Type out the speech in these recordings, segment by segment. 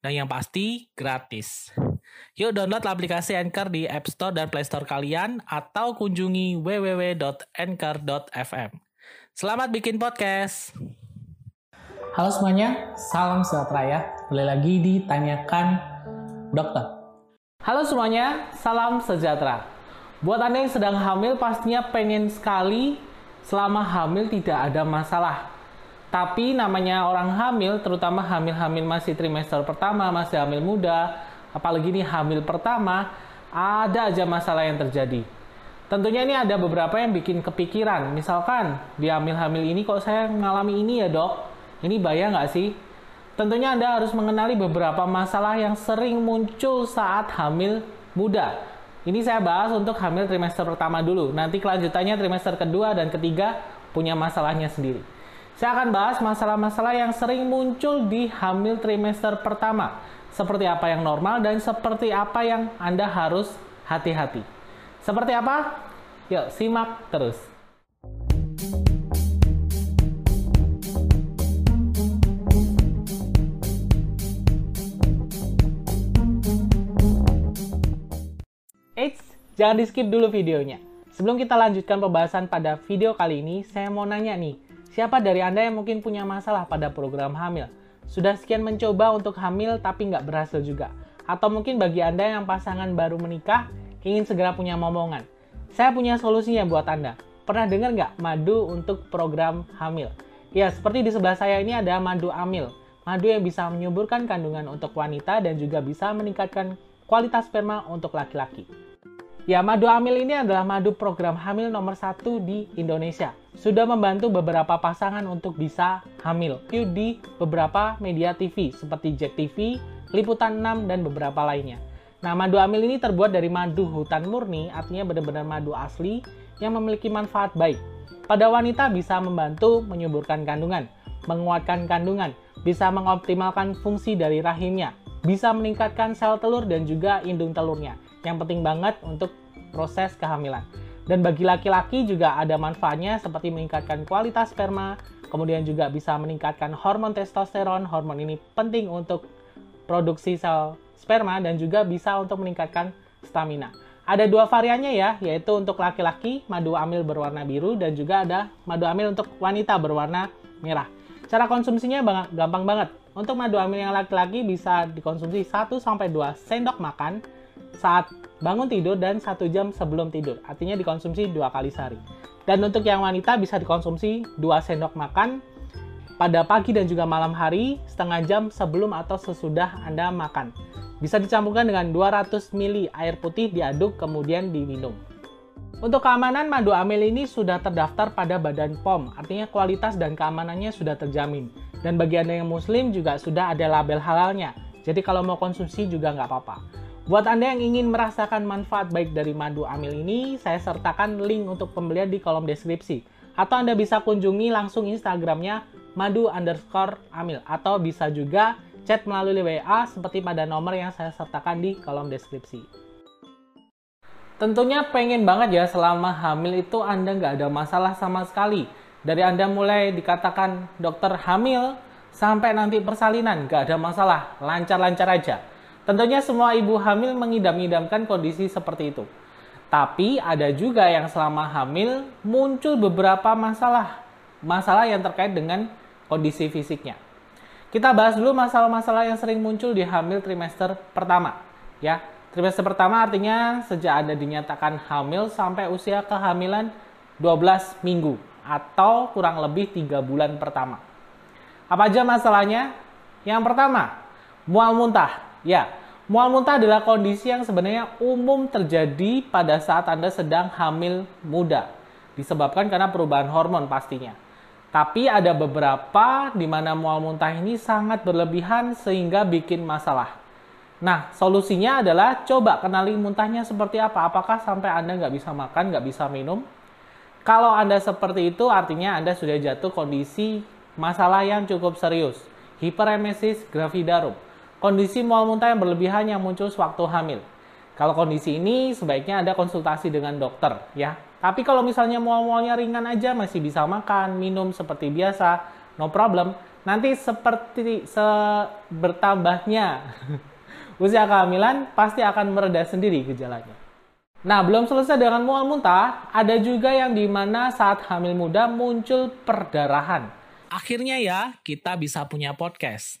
Dan yang pasti, gratis. Yuk download aplikasi Anchor di App Store dan Play Store kalian atau kunjungi www.anchor.fm. Selamat bikin podcast! Halo semuanya, salam sejahtera ya. Kembali lagi ditanyakan dokter. Halo semuanya, salam sejahtera. Buat Anda yang sedang hamil pastinya pengen sekali selama hamil tidak ada masalah. Tapi namanya orang hamil, terutama hamil-hamil masih trimester pertama, masih hamil muda, apalagi ini hamil pertama, ada aja masalah yang terjadi. Tentunya ini ada beberapa yang bikin kepikiran. Misalkan, di hamil-hamil ini kok saya mengalami ini ya dok? Ini bahaya nggak sih? Tentunya Anda harus mengenali beberapa masalah yang sering muncul saat hamil muda. Ini saya bahas untuk hamil trimester pertama dulu. Nanti kelanjutannya trimester kedua dan ketiga punya masalahnya sendiri. Saya akan bahas masalah-masalah yang sering muncul di hamil trimester pertama. Seperti apa yang normal dan seperti apa yang Anda harus hati-hati. Seperti apa? Yuk, simak terus. Eits, jangan di skip dulu videonya. Sebelum kita lanjutkan pembahasan pada video kali ini, saya mau nanya nih, siapa dari Anda yang mungkin punya masalah pada program hamil? Sudah sekian mencoba untuk hamil tapi nggak berhasil juga? Atau mungkin bagi Anda yang pasangan baru menikah, ingin segera punya momongan? Saya punya solusinya buat Anda. Pernah dengar nggak madu untuk program hamil? Ya, seperti di sebelah saya ini ada madu amil. Madu yang bisa menyuburkan kandungan untuk wanita dan juga bisa meningkatkan kualitas sperma untuk laki-laki. Ya, madu hamil ini adalah madu program hamil nomor satu di Indonesia. Sudah membantu beberapa pasangan untuk bisa hamil. Di beberapa media TV seperti Jet TV, Liputan 6, dan beberapa lainnya. Nah, madu hamil ini terbuat dari madu hutan murni, artinya benar-benar madu asli yang memiliki manfaat baik. Pada wanita bisa membantu menyuburkan kandungan, menguatkan kandungan, bisa mengoptimalkan fungsi dari rahimnya, bisa meningkatkan sel telur dan juga indung telurnya yang penting banget untuk proses kehamilan. Dan bagi laki-laki juga ada manfaatnya seperti meningkatkan kualitas sperma, kemudian juga bisa meningkatkan hormon testosteron. Hormon ini penting untuk produksi sel sperma dan juga bisa untuk meningkatkan stamina. Ada dua variannya ya, yaitu untuk laki-laki madu amil berwarna biru dan juga ada madu amil untuk wanita berwarna merah. Cara konsumsinya gampang banget. Untuk madu amil yang laki-laki bisa dikonsumsi 1-2 sendok makan saat bangun tidur dan satu jam sebelum tidur. Artinya dikonsumsi dua kali sehari. Dan untuk yang wanita bisa dikonsumsi 2 sendok makan pada pagi dan juga malam hari setengah jam sebelum atau sesudah Anda makan. Bisa dicampurkan dengan 200 ml air putih diaduk kemudian diminum. Untuk keamanan madu amil ini sudah terdaftar pada Badan POM, artinya kualitas dan keamanannya sudah terjamin. Dan bagi Anda yang muslim juga sudah ada label halalnya, jadi kalau mau konsumsi juga nggak apa-apa. Buat Anda yang ingin merasakan manfaat baik dari madu amil ini, saya sertakan link untuk pembelian di kolom deskripsi. Atau Anda bisa kunjungi langsung Instagramnya madu underscore amil. Atau bisa juga chat melalui WA seperti pada nomor yang saya sertakan di kolom deskripsi. Tentunya pengen banget ya selama hamil itu Anda nggak ada masalah sama sekali. Dari Anda mulai dikatakan dokter hamil sampai nanti persalinan nggak ada masalah, lancar-lancar aja. Tentunya semua ibu hamil mengidam-idamkan kondisi seperti itu. Tapi ada juga yang selama hamil muncul beberapa masalah. Masalah yang terkait dengan kondisi fisiknya. Kita bahas dulu masalah-masalah yang sering muncul di hamil trimester pertama. Ya, trimester pertama artinya sejak Anda dinyatakan hamil sampai usia kehamilan 12 minggu atau kurang lebih 3 bulan pertama. Apa aja masalahnya? Yang pertama, mual muntah. Ya, mual muntah adalah kondisi yang sebenarnya umum terjadi pada saat Anda sedang hamil muda. Disebabkan karena perubahan hormon pastinya. Tapi ada beberapa di mana mual muntah ini sangat berlebihan sehingga bikin masalah. Nah, solusinya adalah coba kenali muntahnya seperti apa. Apakah sampai Anda nggak bisa makan, nggak bisa minum? Kalau Anda seperti itu, artinya Anda sudah jatuh kondisi masalah yang cukup serius. Hiperemesis gravidarum. Kondisi mual muntah yang berlebihan yang muncul sewaktu hamil. Kalau kondisi ini sebaiknya Anda konsultasi dengan dokter ya. Tapi kalau misalnya mual-mualnya ringan aja masih bisa makan, minum seperti biasa, no problem. Nanti seperti se bertambahnya usia kehamilan pasti akan mereda sendiri gejalanya. Nah, belum selesai dengan mual muntah, ada juga yang di mana saat hamil muda muncul perdarahan. Akhirnya ya, kita bisa punya podcast.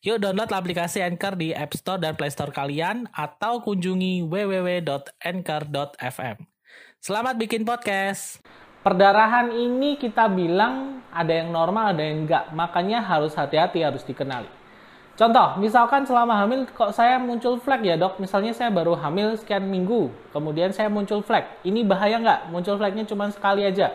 Yuk download aplikasi Anchor di App Store dan Play Store kalian atau kunjungi www.anchor.fm. Selamat bikin podcast. Perdarahan ini kita bilang ada yang normal, ada yang enggak. Makanya harus hati-hati, harus dikenali. Contoh, misalkan selama hamil kok saya muncul flek ya dok, misalnya saya baru hamil sekian minggu, kemudian saya muncul flek. Ini bahaya nggak? Muncul fleknya cuma sekali aja.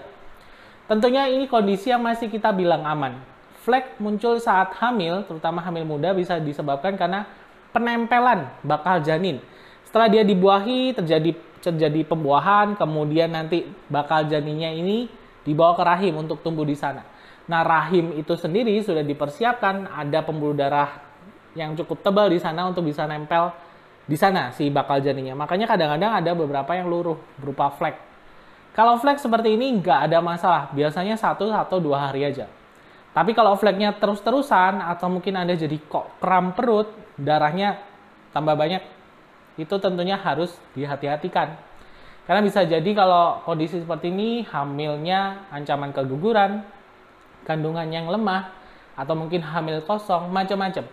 Tentunya ini kondisi yang masih kita bilang aman. Flek muncul saat hamil, terutama hamil muda bisa disebabkan karena penempelan bakal janin. Setelah dia dibuahi, terjadi terjadi pembuahan, kemudian nanti bakal janinnya ini dibawa ke rahim untuk tumbuh di sana. Nah, rahim itu sendiri sudah dipersiapkan, ada pembuluh darah yang cukup tebal di sana untuk bisa nempel di sana si bakal janinnya. Makanya kadang-kadang ada beberapa yang luruh berupa flek. Kalau flek seperti ini nggak ada masalah, biasanya satu atau dua hari aja. Tapi kalau fleknya terus-terusan atau mungkin Anda jadi kok kram perut, darahnya tambah banyak, itu tentunya harus dihati-hatikan. Karena bisa jadi kalau kondisi seperti ini, hamilnya ancaman keguguran, kandungan yang lemah, atau mungkin hamil kosong, macam-macam.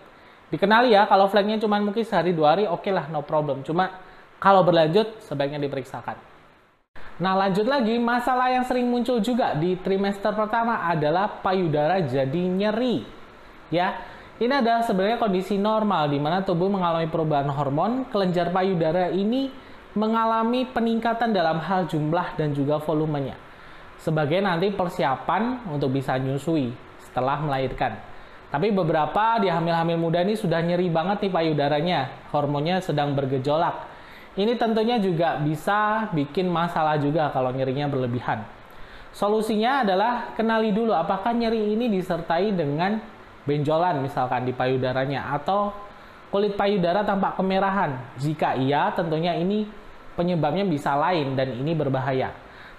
Dikenali ya kalau flagnya cuma mungkin sehari dua hari oke okay lah no problem. Cuma kalau berlanjut sebaiknya diperiksakan nah lanjut lagi masalah yang sering muncul juga di trimester pertama adalah payudara jadi nyeri ya. Ini adalah sebenarnya kondisi normal di mana tubuh mengalami perubahan hormon. Kelenjar payudara ini mengalami peningkatan dalam hal jumlah dan juga volumenya. Sebagai nanti persiapan untuk bisa nyusui setelah melahirkan. Tapi beberapa di hamil-hamil muda ini sudah nyeri banget nih payudaranya, hormonnya sedang bergejolak. Ini tentunya juga bisa bikin masalah juga kalau nyerinya berlebihan. Solusinya adalah kenali dulu apakah nyeri ini disertai dengan benjolan misalkan di payudaranya atau kulit payudara tampak kemerahan. Jika iya, tentunya ini penyebabnya bisa lain dan ini berbahaya.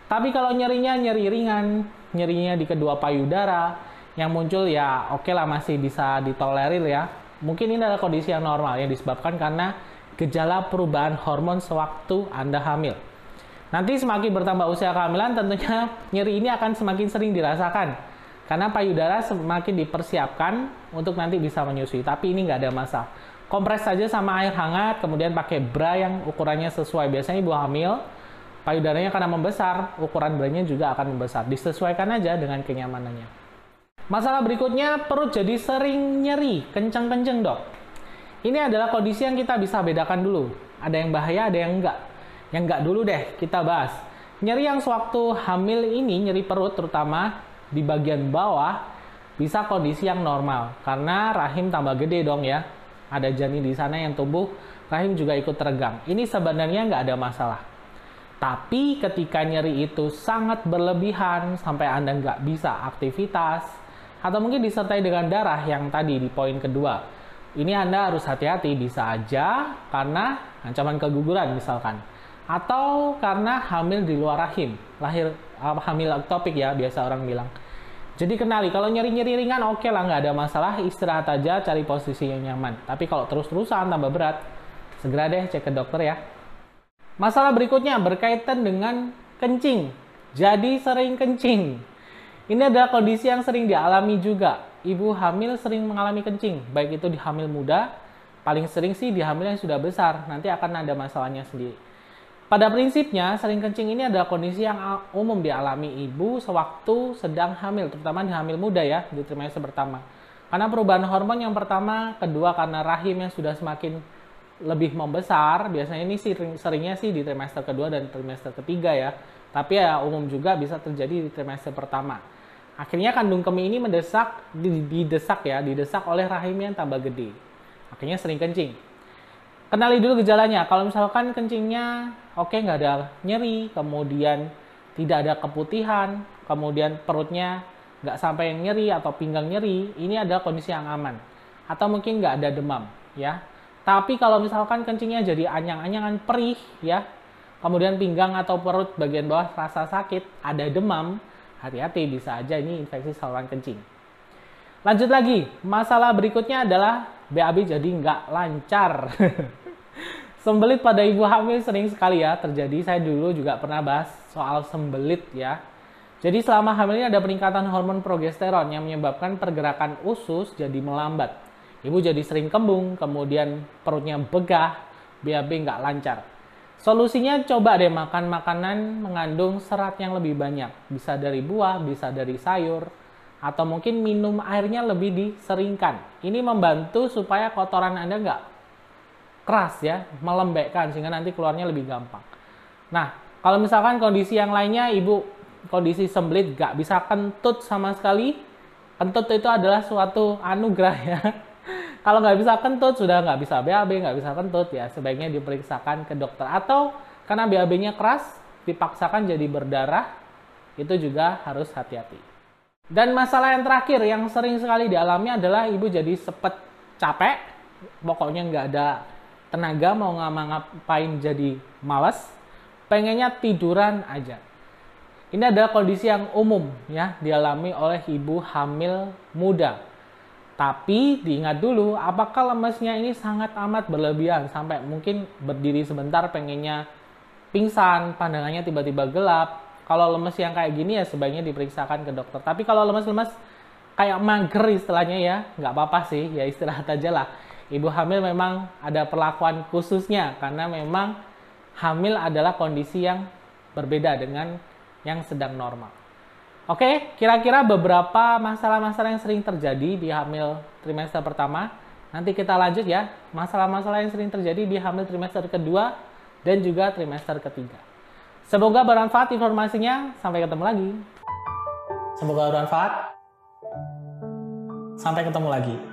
Tapi kalau nyerinya nyeri ringan, nyerinya di kedua payudara, yang muncul ya oke okay lah masih bisa ditolerir ya. Mungkin ini adalah kondisi yang normal yang disebabkan karena gejala perubahan hormon sewaktu Anda hamil. Nanti semakin bertambah usia kehamilan tentunya nyeri ini akan semakin sering dirasakan karena payudara semakin dipersiapkan untuk nanti bisa menyusui. Tapi ini nggak ada masalah. Kompres saja sama air hangat, kemudian pakai bra yang ukurannya sesuai. Biasanya ibu hamil, payudaranya karena membesar, ukuran branya juga akan membesar. Disesuaikan aja dengan kenyamanannya. Masalah berikutnya, perut jadi sering nyeri, kenceng-kenceng dok. Ini adalah kondisi yang kita bisa bedakan dulu. Ada yang bahaya, ada yang enggak. Yang enggak dulu deh, kita bahas. Nyeri yang sewaktu hamil ini, nyeri perut terutama di bagian bawah, bisa kondisi yang normal. Karena rahim tambah gede dong ya. Ada janin di sana yang tumbuh, rahim juga ikut teregang. Ini sebenarnya nggak ada masalah. Tapi ketika nyeri itu sangat berlebihan sampai Anda nggak bisa aktivitas, atau mungkin disertai dengan darah yang tadi di poin kedua. Ini Anda harus hati-hati, bisa aja karena ancaman keguguran misalkan. Atau karena hamil di luar rahim, lahir uh, hamil ektopik ya, biasa orang bilang. Jadi kenali, kalau nyeri-nyeri ringan oke okay lah, nggak ada masalah, istirahat aja, cari posisi yang nyaman. Tapi kalau terus-terusan tambah berat, segera deh cek ke dokter ya. Masalah berikutnya berkaitan dengan kencing. Jadi sering kencing. Ini adalah kondisi yang sering dialami juga. Ibu hamil sering mengalami kencing, baik itu di hamil muda paling sering sih di hamil yang sudah besar, nanti akan ada masalahnya sendiri. Pada prinsipnya, sering kencing ini adalah kondisi yang umum dialami ibu sewaktu sedang hamil, terutama di hamil muda ya, di trimester pertama. Karena perubahan hormon yang pertama, kedua karena rahim yang sudah semakin lebih membesar, biasanya ini sering, seringnya sih di trimester kedua dan trimester ketiga ya. Tapi ya umum juga bisa terjadi di trimester pertama. Akhirnya kandung kemih ini mendesak, didesak ya, didesak oleh rahim yang tambah gede. Akhirnya sering kencing. Kenali dulu gejalanya. Kalau misalkan kencingnya oke okay, nggak ada nyeri, kemudian tidak ada keputihan, kemudian perutnya nggak sampai yang nyeri atau pinggang nyeri, ini adalah kondisi yang aman. Atau mungkin nggak ada demam, ya. Tapi kalau misalkan kencingnya jadi anyang-anyangan perih, ya, kemudian pinggang atau perut bagian bawah rasa sakit, ada demam, hati-hati bisa aja ini infeksi saluran kencing. Lanjut lagi, masalah berikutnya adalah BAB jadi nggak lancar. sembelit pada ibu hamil sering sekali ya terjadi. Saya dulu juga pernah bahas soal sembelit ya. Jadi selama hamil ini ada peningkatan hormon progesteron yang menyebabkan pergerakan usus jadi melambat. Ibu jadi sering kembung, kemudian perutnya begah, BAB nggak lancar. Solusinya coba deh makan makanan mengandung serat yang lebih banyak. Bisa dari buah, bisa dari sayur, atau mungkin minum airnya lebih diseringkan. Ini membantu supaya kotoran Anda nggak keras ya, melembekkan sehingga nanti keluarnya lebih gampang. Nah, kalau misalkan kondisi yang lainnya ibu kondisi sembelit gak bisa kentut sama sekali kentut itu adalah suatu anugerah ya kalau nggak bisa kentut sudah nggak bisa BAB nggak bisa kentut ya sebaiknya diperiksakan ke dokter. Atau karena BAB-nya keras dipaksakan jadi berdarah itu juga harus hati-hati. Dan masalah yang terakhir yang sering sekali dialami adalah ibu jadi sepet capek pokoknya nggak ada tenaga mau ngapain jadi males pengennya tiduran aja. Ini adalah kondisi yang umum ya dialami oleh ibu hamil muda. Tapi diingat dulu, apakah lemesnya ini sangat amat berlebihan sampai mungkin berdiri sebentar pengennya pingsan, pandangannya tiba-tiba gelap. Kalau lemes yang kayak gini ya sebaiknya diperiksakan ke dokter. Tapi kalau lemes-lemes kayak mager istilahnya ya, nggak apa-apa sih, ya istirahat aja lah. Ibu hamil memang ada perlakuan khususnya karena memang hamil adalah kondisi yang berbeda dengan yang sedang normal. Oke, kira-kira beberapa masalah-masalah yang sering terjadi di hamil trimester pertama. Nanti kita lanjut ya, masalah-masalah yang sering terjadi di hamil trimester kedua dan juga trimester ketiga. Semoga bermanfaat informasinya. Sampai ketemu lagi. Semoga bermanfaat. Sampai ketemu lagi.